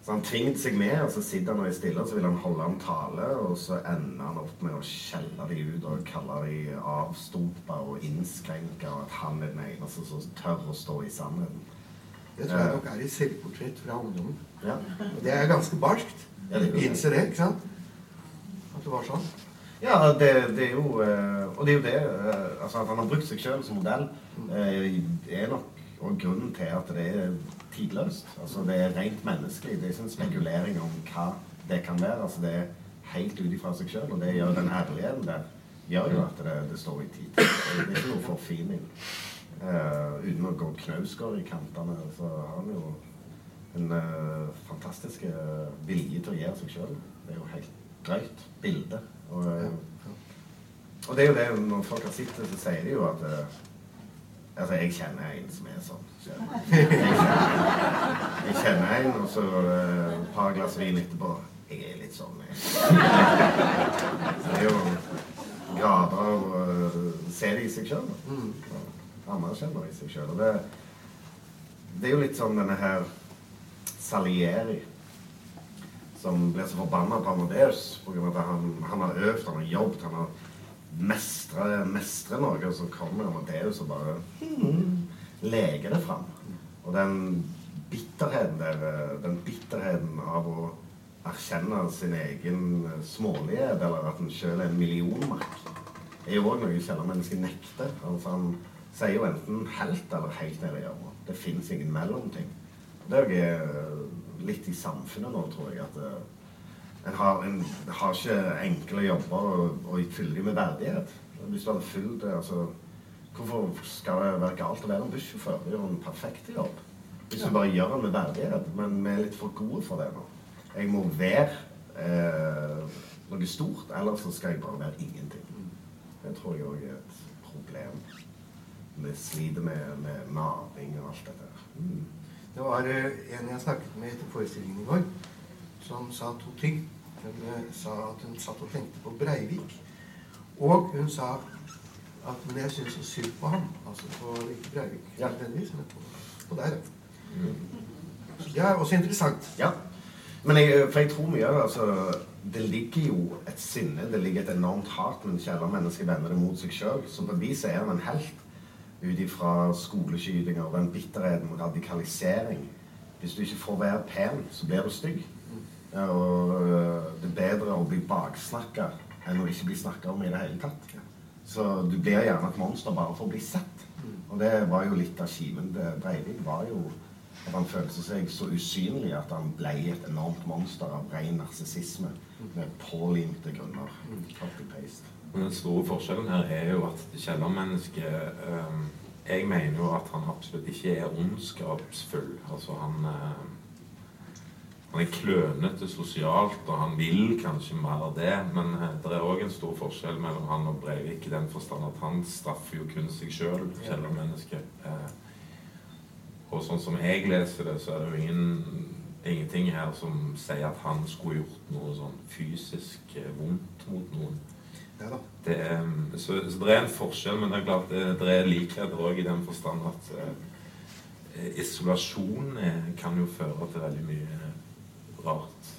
Så han tvingte seg med, og så sitter han og er stille, og så vil han holde en tale, og så ender han opp med å skjelle de ut og kalle de avstumpa og innskrenka, og at han er den eneste som tør å stå i sannheten. Det tror jeg nok er i selvportrett fra ungdommen. Ja. Og det er ganske barskt. Ja, er. Innser det, ikke sant? At det var sånn. Ja, det, det er jo eh, Og det er jo det eh, Altså At han har brukt seg sjøl som modell, eh, er nok og grunnen til at det er tidløst. Altså Det er rent menneskelig. Det er ikke en spekulering om hva det kan være. Altså Det er helt ut ifra seg sjøl, og det gjør den ærligheten der gjør jo at det, det står i tid. Det er ikke noe forfining. Uh, uten å gå knausgård i kantene, så har han jo en uh, fantastisk uh, vilje til å gjøre seg sjøl. Det er jo helt drøyt bilde. Og, og det er jo det, når folk har sett det, så sier de jo at Altså, jeg kjenner en som er sånn. Jeg kjenner, en, og så et par glass vin etterpå. Jeg er litt sånn, jeg. Så det er jo grader av å se det i seg sjøl. Anerkjenne det i seg sjøl. Det, det er jo litt sånn denne her Salieri som blir så forbanna på Amadeus pga. at han, han har øvd, han har jobbet, han har mestra mestre noe, og så kommer Amadeus og bare hmm, leger det fram. Og den bitterheten der, eh, den bitterheten av å erkjenne sin egen smålighet, eller at en sjøl er en millionmark, er jo òg noe kjellermennesket nekter. Altså, han sier jo enten helt eller helt nede i hjørnet. Det fins ingen mellomting. Det er jo eh, litt i samfunnet nå, tror jeg, at eh, en har, en har ikke enkle jobber og, og fyller de med verdighet. Hvis du hadde fulgt det, altså Hvorfor skal det være galt å være en bussjåfør? Det er jo en perfekt jobb. Hvis du bare gjør den med verdighet. Men vi er litt for gode for det nå. Jeg må være eh, noe stort, ellers så skal jeg bare være ingenting. Det tror jeg òg er et problem. Vi sliter med, med naving og alt dette. Mm. Det var eh, en jeg snakket med etter forestillingen i går, som sa to ting. Hun eh, sa at hun satt og tenkte på Breivik. Og hun sa at men jeg syns så synd på ham. Altså på Breivik Ja. nødvendigvis, men på, på deg, da. Så Det er også interessant. Ja. Men jeg, for jeg tror mye av det altså, Det ligger jo et sinne, det ligger et enormt hat, men kjellermennesket vender det mot seg sjøl. Så på vis er han en helt ut ifra skoleskytinger, den bitterheten, radikalisering. Hvis du ikke får være pen, så blir du stygg. Ja, og øh, det er bedre å bli baksnakka enn å ikke bli snakka om i det hele tatt. Så du blir gjerne et monster bare for å bli sett. Og det var jo litt av kimen til Breivik. var jo at han følte seg så usynlig at han ble et enormt monster av ren narsissisme med pålimte grunner. Copy-paste. Men den store forskjellen her er jo at kjellermennesket eh, Jeg mener jo at han absolutt ikke er ondskapsfull. Altså han eh, Han er klønete sosialt, og han vil kanskje mer av det. Men eh, det er òg en stor forskjell mellom han og Breivik i den forstand at han straffer jo kun seg sjøl, kjellermennesket. Eh, og sånn som jeg leser det, så er det jo ingen, ingenting her som sier at han skulle gjort noe sånn fysisk eh, vondt mot noen. Ja. Det er, så, så det er en forskjell, men det er klart det, det er likheter òg i den forstand at isolasjon kan jo føre til veldig mye rart.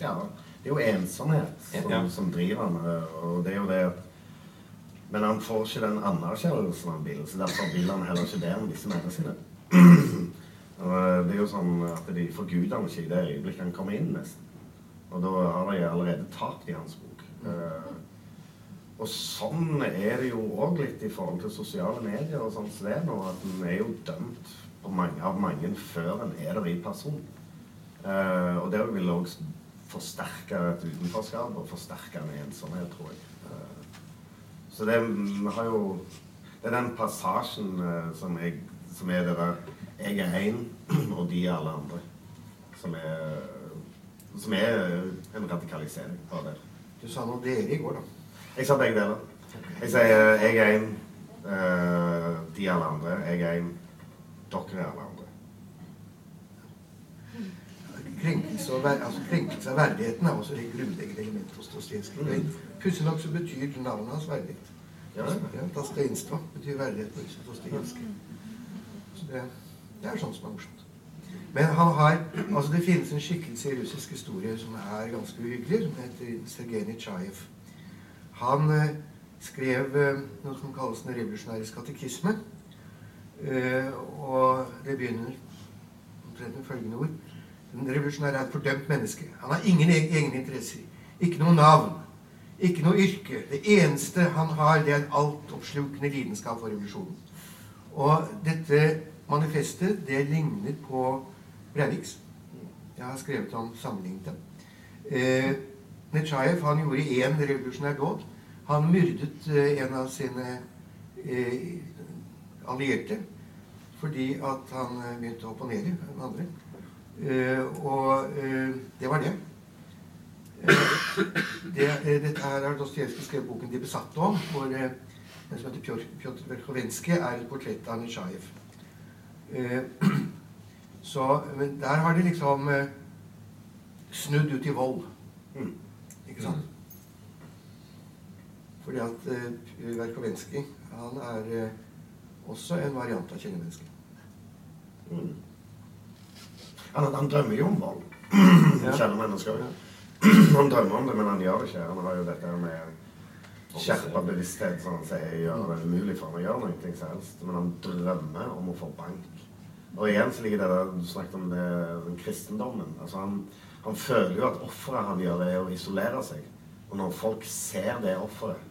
Ja, det er jo ensomhet som, Ja. som driver han. øh, Og det er jo det Men han får ikke den anerkjennelsen han vil, så derfor vil han heller ikke det om disse menneskene. Øh, det er jo sånn at de forguder han ikke i det øyeblikket han kommer inn, nesten. Og da har de allerede tapt i hans bok. Eh, og sånn er det jo òg litt i forhold til sosiale medier og sånn som det nå, at en er jo dømt på mange, av mange før en er der i person. Eh, og det vil òg forsterke et utenforskap og forsterke en ensomhet, tror jeg. Uh, så det vi har jo Det er den passasjen uh, som, jeg, som er det der Jeg er én, og de er alle andre. Som er, som er en radikalisering av det. Du sa noe dere i går, da. Jeg sa begge deler. Jeg sier jeg er eh, de er alle andre. Jeg er en, dere er alle andre. Krenkelse, og altså, krenkelse av verdigheten er også et grunnleggende element hos Dostojevskij. Mm. Pussig nok så betyr navnet hans verdighet. Ja. Ja, Dostojenstvo betyr verdighet på Dostojevskij. Så det, det er sånn som er morsomt. Men han har Altså, det finnes en skikkelse i russisk historie som er ganske uhyggelig, som heter Sergej Nitsjajev. Han eh, skrev eh, noe som kalles Den revolusjonære katekisme. Eh, og det begynner omtrent med følgende ord. Den revolusjonære er et fordømt menneske. Han har ingen e- egne interesser. Ikke noe navn. Ikke noe yrke. Det eneste han har, det er en altoppslukende lidenskap for revolusjonen. Og dette manifestet, det ligner på Breiviks. Jeg har skrevet om sammenlignet dem. Eh, Netsjajev han gjorde én revolusjonær dåd. Han myrdet eh, en av sine eh, allierte fordi at han eh, begynte å opponere den andre. Eh, og eh, det var det. Eh, det dette her har Dostojevskij skrevet boken 'De besatte' om, hvor Den en som heter Pjotr, Verkhovenskij er et portrett av Nishajev. Så, men der har de liksom snudd ut i vold. Mm. Ikke sant? Fordi at uh, Verkhovenskij, han er uh, også en variant av kjennemennesket. Mm. Han, han drømmer jo om vold. Kjære mennesker. Han drømmer om det, men han gjør det ikke. Han har jo dette med skjerpa bevissthet, som han sier, gjør det umulig for ham å gjøre noe som helst. Men han drømmer om å få bank. Og igjen så ligger det der du snakket om det, den kristendommen. Altså han, han føler jo at offeret han gjør, er å isolere seg. Og når folk ser det offeret,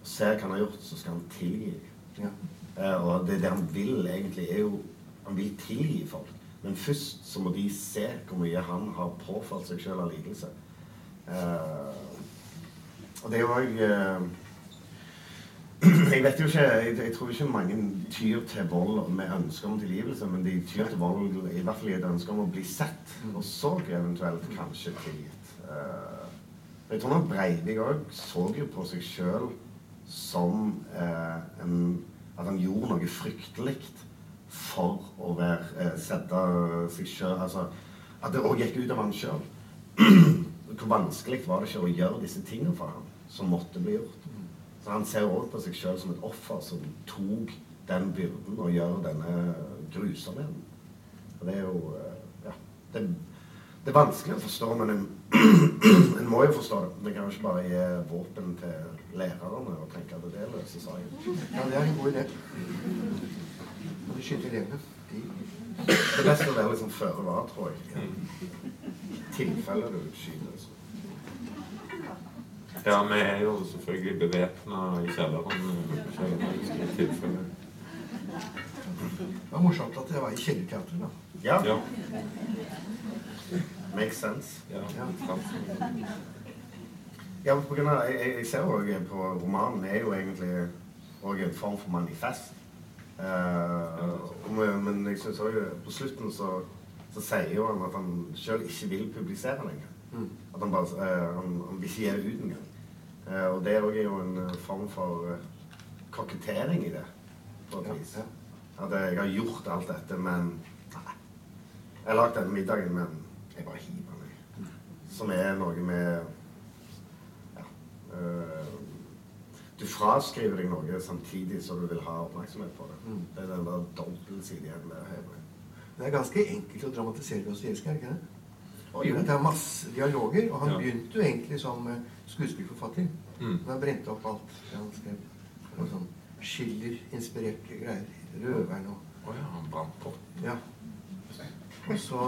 og ser hva han har gjort, så skal han tilgi. Ja. Eh, og det, det han vil egentlig, er jo Han vil tilgi folk. Men først så må de se hvor mye han har påført seg selv av lidelse. Eh, og det er jo òg eh, Jeg vet jo ikke jeg, jeg tror ikke mange tyr til vold med ønske om tilgivelse, men de tyr til vold i hvert fall i et ønske om å bli sett, og så eventuelt kanskje tilgitt. Eh, jeg tror nok Breivik òg så jo på seg sjøl som eh, en, at han gjorde noe fryktelig for å være, eh, sette seg sjøl Altså at det òg gikk ut av han sjøl. Hvor vanskelig var det ikke å gjøre disse tingene for ham som måtte bli gjort? Så han ser òg på seg sjøl som et offer som tok den byrden og gjør denne grusomheten. Og det er jo eh, Ja. Det, det er vanskelig å forstå, men en, en må jo forstå det. Vi kan jo ikke bare gi våpen til lærerne og tenke at det løser saken. ja, det er en god idé. De skyter levende. De, Det er best å være liksom føre var, tror jeg. I tilfelle du skyter. Så. Ja, vi er jo selvfølgelig bevæpna i kjelleren. i tilfelle. det var morsomt at jeg var i Kjellerteatret, da. Ja, Ja. makes sense. ja. Ja. Ja, på grunn av, jeg, jeg- ser jo på romanen er jo egentlig også en form for manifest. Eh, men jeg synes også på slutten så, så sier jo han at han selv ikke vil publisere lenger. Mm. At han bare eh, han, han vil ikke gi det ut engang. Eh, og det òg er jo en eh, form for eh, kokettering i det, på et vis. At jeg har gjort alt dette, men nei. Jeg har lagd denne middagen, men jeg bare hiver meg. Som er noe med ja, øh, Du fraskriver deg noe samtidig som du vil ha oppmerksomhet på det. Mm. Det er den der dobbeltsidigheten der. hjemme. Det er ganske enkelt å dramatisere Dostojevskij, er det ikke det? Og jo. Det er masse dialoger, og han Ja. begynte jo egentlig som eh, skuespillforfatter. Mm. Men han brente opp alt det han skrev. Og sånn Schiller-inspirerte greier. Røveren og Å ja, han brant på. Ja. Og så,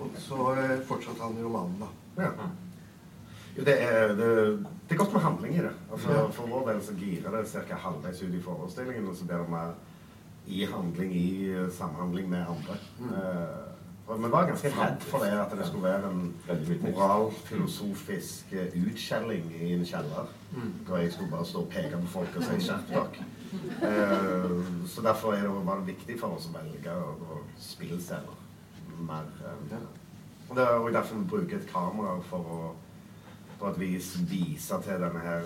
og så eh, fortsatte han romanen, da. Ja. Jo, det er, det, det er godt med handling i det. Altså, Ja. For vår del så girer det ca. halvveis ut i forestillingen, og så blir det mer i handling, i eh, samhandling med andre. Mm. Uh, vi var ganske redd for det, at det skulle være en moralfilosofisk eh, utskjelling i en kjeller. Mm. Da jeg skulle bare stå og peke på folk og si 'skjerp dere'. Uh, så derfor er det, var det viktig for oss å velge å, å spillscener mer. Eh, og det er derfor vi bruker et kamera for å på et vis vise til denne her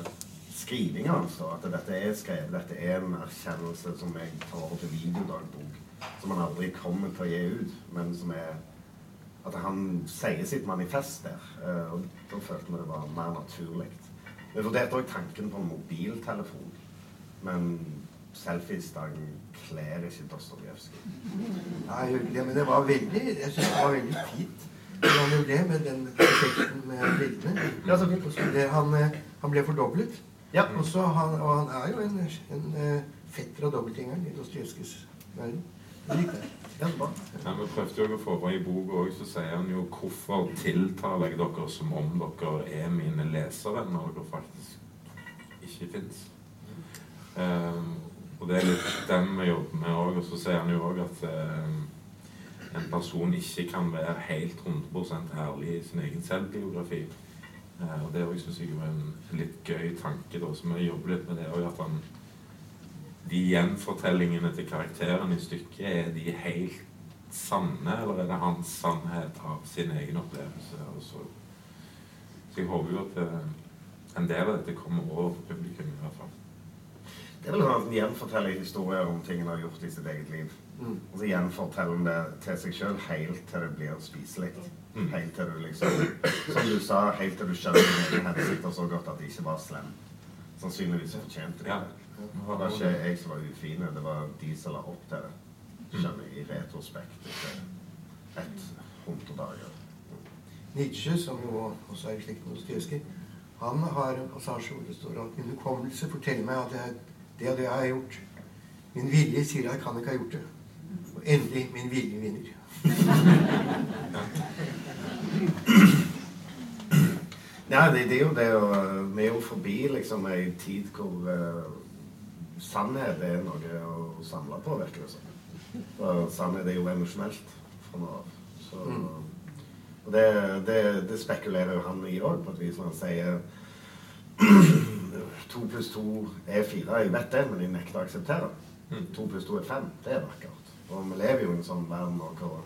skrivinga hans. da, At dette er skrevet, dette er en erkjennelse som jeg tar over til videodagbok. Som han aldri kommer til å gi ut, men som er At han sier sitt manifest der. eh, og da følte vi det var mer naturlig. Vi vurderte òg tanken på en mobiltelefon, men selfiestang kler ikke Dostojevskij. Nei, det, var veldig Jeg syns det var veldig fint han gjorde det med den effekten med bildene. Ja, så ble han, eh, han ble fordoblet. Ja. Og, så han, og han er jo en, en eh, fetter av dobbeltgjengeren i Dostojevskijs verden. Det. Ja. Vi prøvde jo å få fram i boka òg, så sier han jo hvorfor tiltaler jeg dere som om dere er mine lesere, når dere faktisk ikke fins. Um, og det er litt den vi jobber med òg. Og så sier han jo òg at um, en person ikke kan være helt 100% ærlig i sin egen selvbiografi. Uh, og det òg syns jeg var en litt gøy tanke, da, som vi jobber litt med det og At han de gjenfortellingene til karakteren i stykket, er de helt sanne, eller er det hans sannhet av sin egen opplevelse? Så, så jeg håper jo at eh, en del av dette kommer over publikum i hvert fall. Det er vel en gjenforteller historier om ting en har gjort i sitt eget liv. Mm. Og så gjenforteller han det til seg sjøl helt til det blir spiselig. Mm. Helt til du liksom Som du sa, helt til du skjønner din egen hensikt så godt at det ikke var slem. Sannsynligvis fortjente de Ja. det. Det var ikke jeg som var ufine, det var de som la opp til det. Skjønner jeg, i retrospekt etter et hundre dager. Nietzsche, som jo også er i slekt med Dostojevskij, han har en passasje hvor det står at min hukommelse forteller meg at jeg, det og det har jeg gjort. Min vilje sier jeg kan ikke ha gjort det. Endelig min vilje vinner. Ja, det, det er jo det å Vi er jo forbi liksom ei tid hvor uh, sannhet er noe å samle på, virker det som. Og sannhet er jo emosjonelt fra nå av. Og det, det, det spekulerer jo han i òg, på et vis, når han sier to pluss to er fire. Jeg vet det, men jeg nekter å akseptere det. Mm. To pluss to er fem. Det er vakkert. Og vi lever jo i en sånn verden og hvor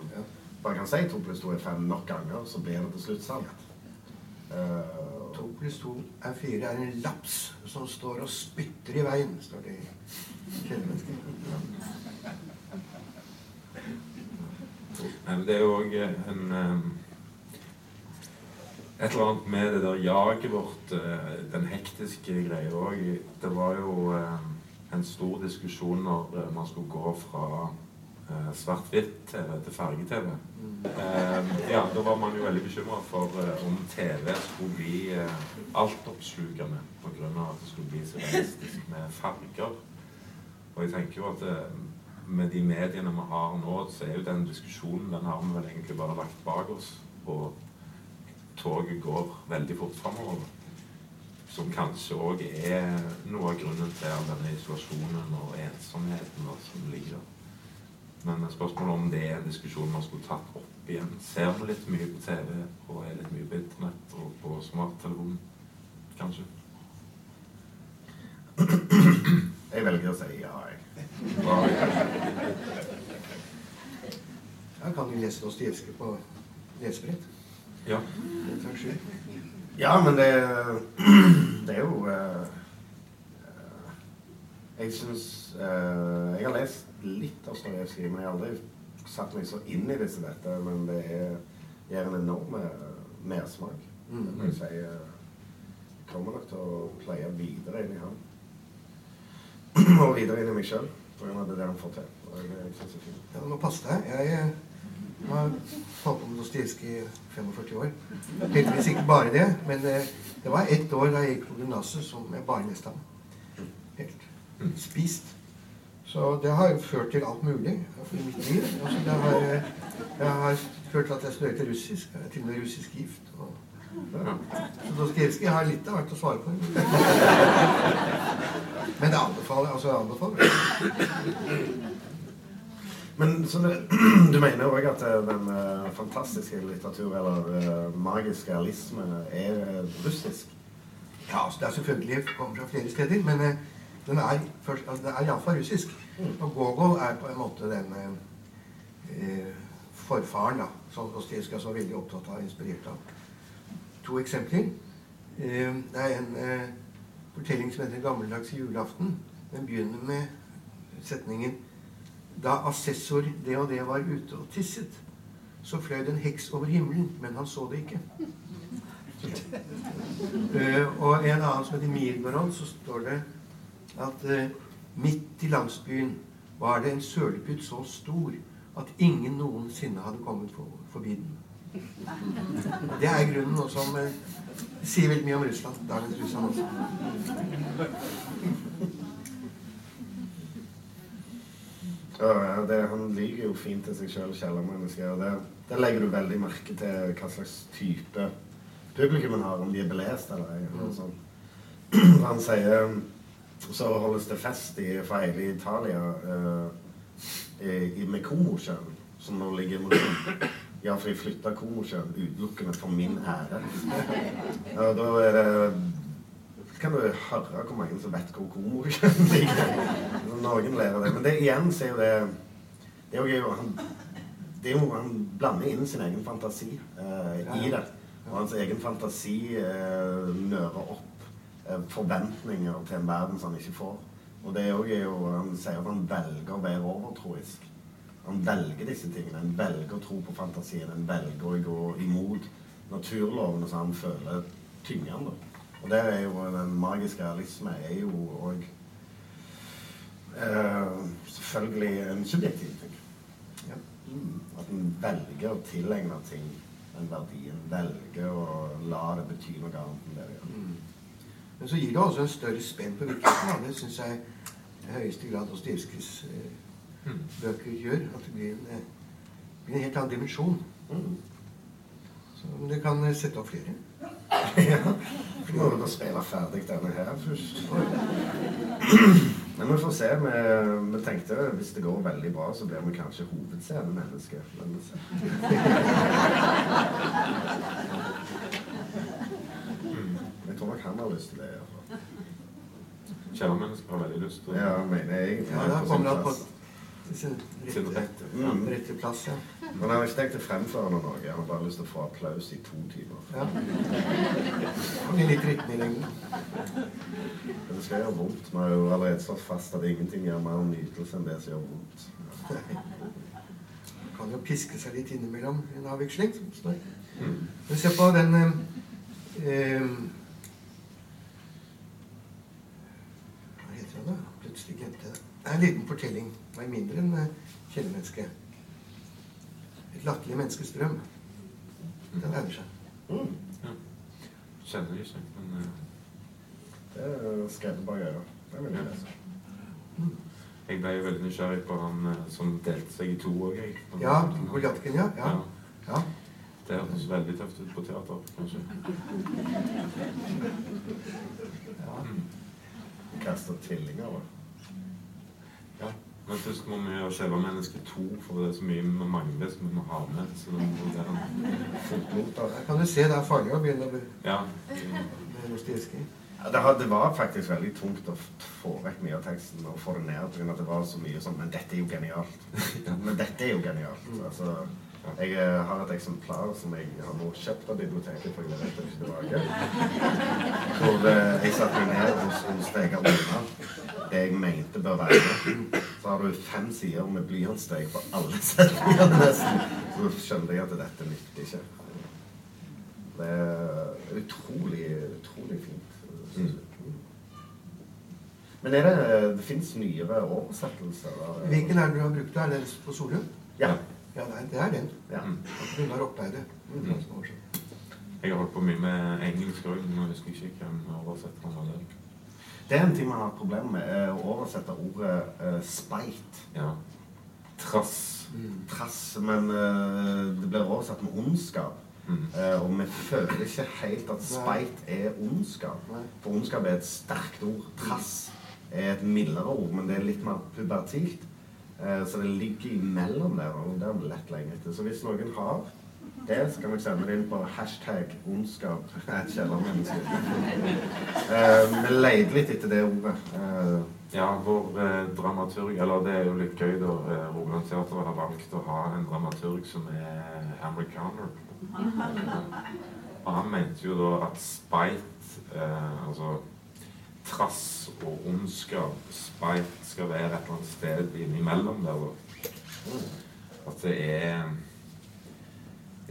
man kan si to pluss to er fem nok ganger, så blir det til slutt sant. Uh, To pluss to er fire er en laps som står og spytter i veien, står det i Kjellermennesket. Det er jo òg en um, Et eller annet med det der jaget vårt, eh, den hektiske greia òg. Det var jo eh, en stor diskusjon når eh, man skulle gå fra eh, svart-hvitt-TV til farge-TV. Eh, ja, da var man jo veldig bekymra for eh, om TV skulle bli eh, altoppslukende pga. at det skulle bli så realistisk med farger. Og jeg tenker jo at eh, med de mediene vi har nå, så er jo den diskusjonen den har vi vel egentlig bare lagt bak oss. Og toget går veldig fort framover. Som kanskje òg er noe av grunnen til all denne isolasjonen og ensomheten som ligger der. Men spørsmålet om det er en diskusjon man skulle tatt opp igjen. Ser vi litt mye på TV og er litt mye på internett og på smarttelefonen, kanskje? jeg velger å si ja, jeg. Ja, Jeg kan jo lese Dostojevskij på lesebrett. Ja. Ja, men det, det er jo eh, eh, Jeg syns eh, Jeg har lest litt av Storjevskij, men jeg har aldri satt meg så inn i det som dette. Men det er, gir en enorm eh, mersmak. Mm. Det jeg si. eh, Jeg kommer nok til å pleie videre inn i han. Og videre inn i meg sjøl. Det er det han får til. Og jeg, jeg synes det er fint. Ja, nå pass deg. Jeg eh, har holdt på med Dostojevskij i 45 år. Heldigvis ikke bare det, men eh, det var ett år da jeg gikk på gymnaset som jeg bare leste ham. Helt spist. Så det har jo ført til alt mulig i mitt liv. Altså, det har, det har ført til at jeg studerte russisk. Jeg er til og med russisk gift. Og, Ja. så Dostojevskij har litt av hvert å svare på. Men det anbefaler altså jeg anbefaler. Men det, du mener òg at eh, den eh, fantastiske litteratur, eller eh, magisk realisme, er eh, russisk? Ja, altså det er selvfølgelig kommer fra flere steder, men eh, den er, først, altså det er iallfall russisk. Og Gogol er på en måte den eh, eh, forfaren da, som Dostojevskij er så veldig opptatt av, og inspirert av. To eksempler. Eh, det er en eh, fortelling som heter 'Gammeldags julaften'. Den begynner med setningen Da assessor det og det var ute og tisset, så fløy det en heks over himmelen, men han så det ikke. uh, og en annen som heter Mirgorod, så står det at eh, Midt i landsbyen var det en sølepytt så stor at ingen noensinne hadde kommet for, forbi den. Det er grunnen også som eh, sier veldig mye om Russland. Dagens Russland også. Ja, det, han lyver jo fint til seg sjøl, kjellermennesket. Og det, det legger du veldig merke til hva slags type publikum han har, om de er belest eller eller sånn. Han sier Så holdes det fest i, feil i Italia eh, i, med Komosjøen, som nå ligger mot Ja, for jeg flytta Komosjøen utelukkende for min ære. Ja, da er det kan du høre hvor mange som vet hvor Komosjøen ligger. Noen lærer det. Men det igjen så er jo det Det er jo, han, det er jo Han blander inn sin egen fantasi eh, i det. Og hans egen fantasi eh, nører opp forventninger til en verden som han ikke får. Og det er jo, Han sier at han velger å være overtroisk. Han velger disse tingene. Han velger å tro på fantasien. Han velger å gå imot naturlovene som han føler tynger han. Og der er jo den magiske realisme er jo òg eh, selvfølgelig en subjektiv ting. Ja. Mm. At en velger å tilegne ting den verdien. Velger å la det bety noe annet enn det det gjør. Men så gir det også en større spenn på virkeligheten. Det syns jeg i høyeste grad Dostojevskijs eh, mm. bøker gjør. At det blir en, eh, blir en helt annen dimensjon. Mm. Så, men du kan sette opp flere. ja. Så må vi spille ferdig denne her først. Men vi får se. Vi, vi, tenkte hvis det går veldig bra, så blir vi kanskje hovedscenemenneske. Men vi ser. Jeg tror nok han har lyst til det. Kjærmennesker har veldig lyst til det. Ja, mener jeg. Ja, da kommer han på sin rette, mm. rette plass. ja. Men han har ikke tenkt å fremføre noe. Han har bare lyst til å få applaus i to timer. Ja. Og litt rytme i lengden. Det skal gjøre vondt. Vi har jo allerede slått fast at ingenting gjør mer nytelse enn det som gjør vondt. Man kan jo piske seg litt innimellom i en avveksling. Men se på den eh, Hva heter den, da? Plutselig glemte jeg det. Det er en liten fortelling. Det er mindre enn eh, kjellermennesket. Et latterlig menneskes drøm. Den lærer seg. Mm. Ja. Kjenner ikke, men uh... Det er skrevet bak øret. Det vil jeg lese. Mm. Jeg ble jo veldig nysgjerrig på han uh, som delte seg i to òg, jeg. Ja, Goljatken, ja. ja. ja. Det hørtes veldig tøft ut på teater, kanskje. Ja. Mm. Kaste tvillinger, da. Men først må vi gjøre selve mennesket to, for det er så mye vi mangler som vi må ha med. Så det må være Der kan du se det er farlig å å ja. med Dostojevskij. Ja, det, det, var faktisk veldig tungt å få vekk mye av teksten og få det ned. Pga. at det var så mye sånn Men dette er jo genialt. Men dette er jo genialt. Altså, jeg eh, har et eksemplar som jeg har nå kjøpt av biblioteket, for jeg leverte det tilbake. Hvor eh, jeg satte meg ned hos, hos Vegard det jeg mente bør være Så har du fem sider med blyantsteg på alle setningene nesten. Så skjønner jeg at dette nytter ikke. Det er utrolig, utrolig fint. Mm. Men er det, det fins nyere oversettelser? Hvilken er det du har brukt? Er det på Solum? Ja. Ja, nei, det er den. Ja. Gunnar Oppheide. Mm. Jeg har holdt på mye med engelsk òg, men jeg husker ikke hvem oversetteren var. Det. det er en ting man har problemer med, er å oversette ordet uh, speit. Ja. Trass. Mm. Trass, men uh, det blir oversatt med ondskap. Mm. Uh, og vi føler ikke helt at speit er ondskap. For ondskap er et sterkt ord. Trass er et mildere ord, men det er litt mer pubertilt. Eh, så det ligger imellom der, og det er vi lett lenge etter. Så hvis noen har det, så kan dere sende det inn på hashtag ondskap. Et kjellermenneske. Eh, vi leide litt etter det ordet. Eh, ja, vår eh, dramaturg Eller det er jo litt gøy, da. Rogaland Teater har valgt å ha en dramaturg som er amerikaner. Og han mente jo da at spite, eh, altså trass og ondskap, spite, skal være et eller annet sted innimellom der. At det er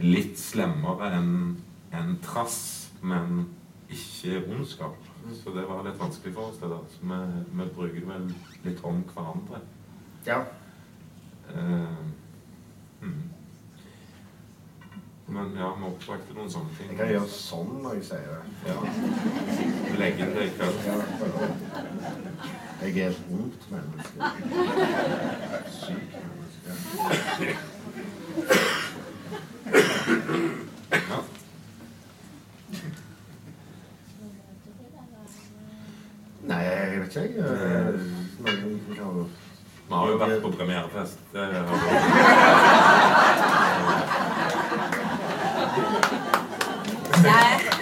litt slemmere enn en trass, men ikke ondskap. Så det var litt vanskelig for oss, det der. Så vi, vi bruker vel litt om hverandre. Ja. Uh, mm. Men ja, vi oppsøkte noen sånne ting. Jeg kan gjøre sånn når jeg sier det. Ja. Legge inn det i kveld. Jeg er et ondt menneske. Sykt menneske. Ja. Nei, jeg vet ikke, jeg. eh, kan Vi har jo vært på premierefest. Det har vi. 来。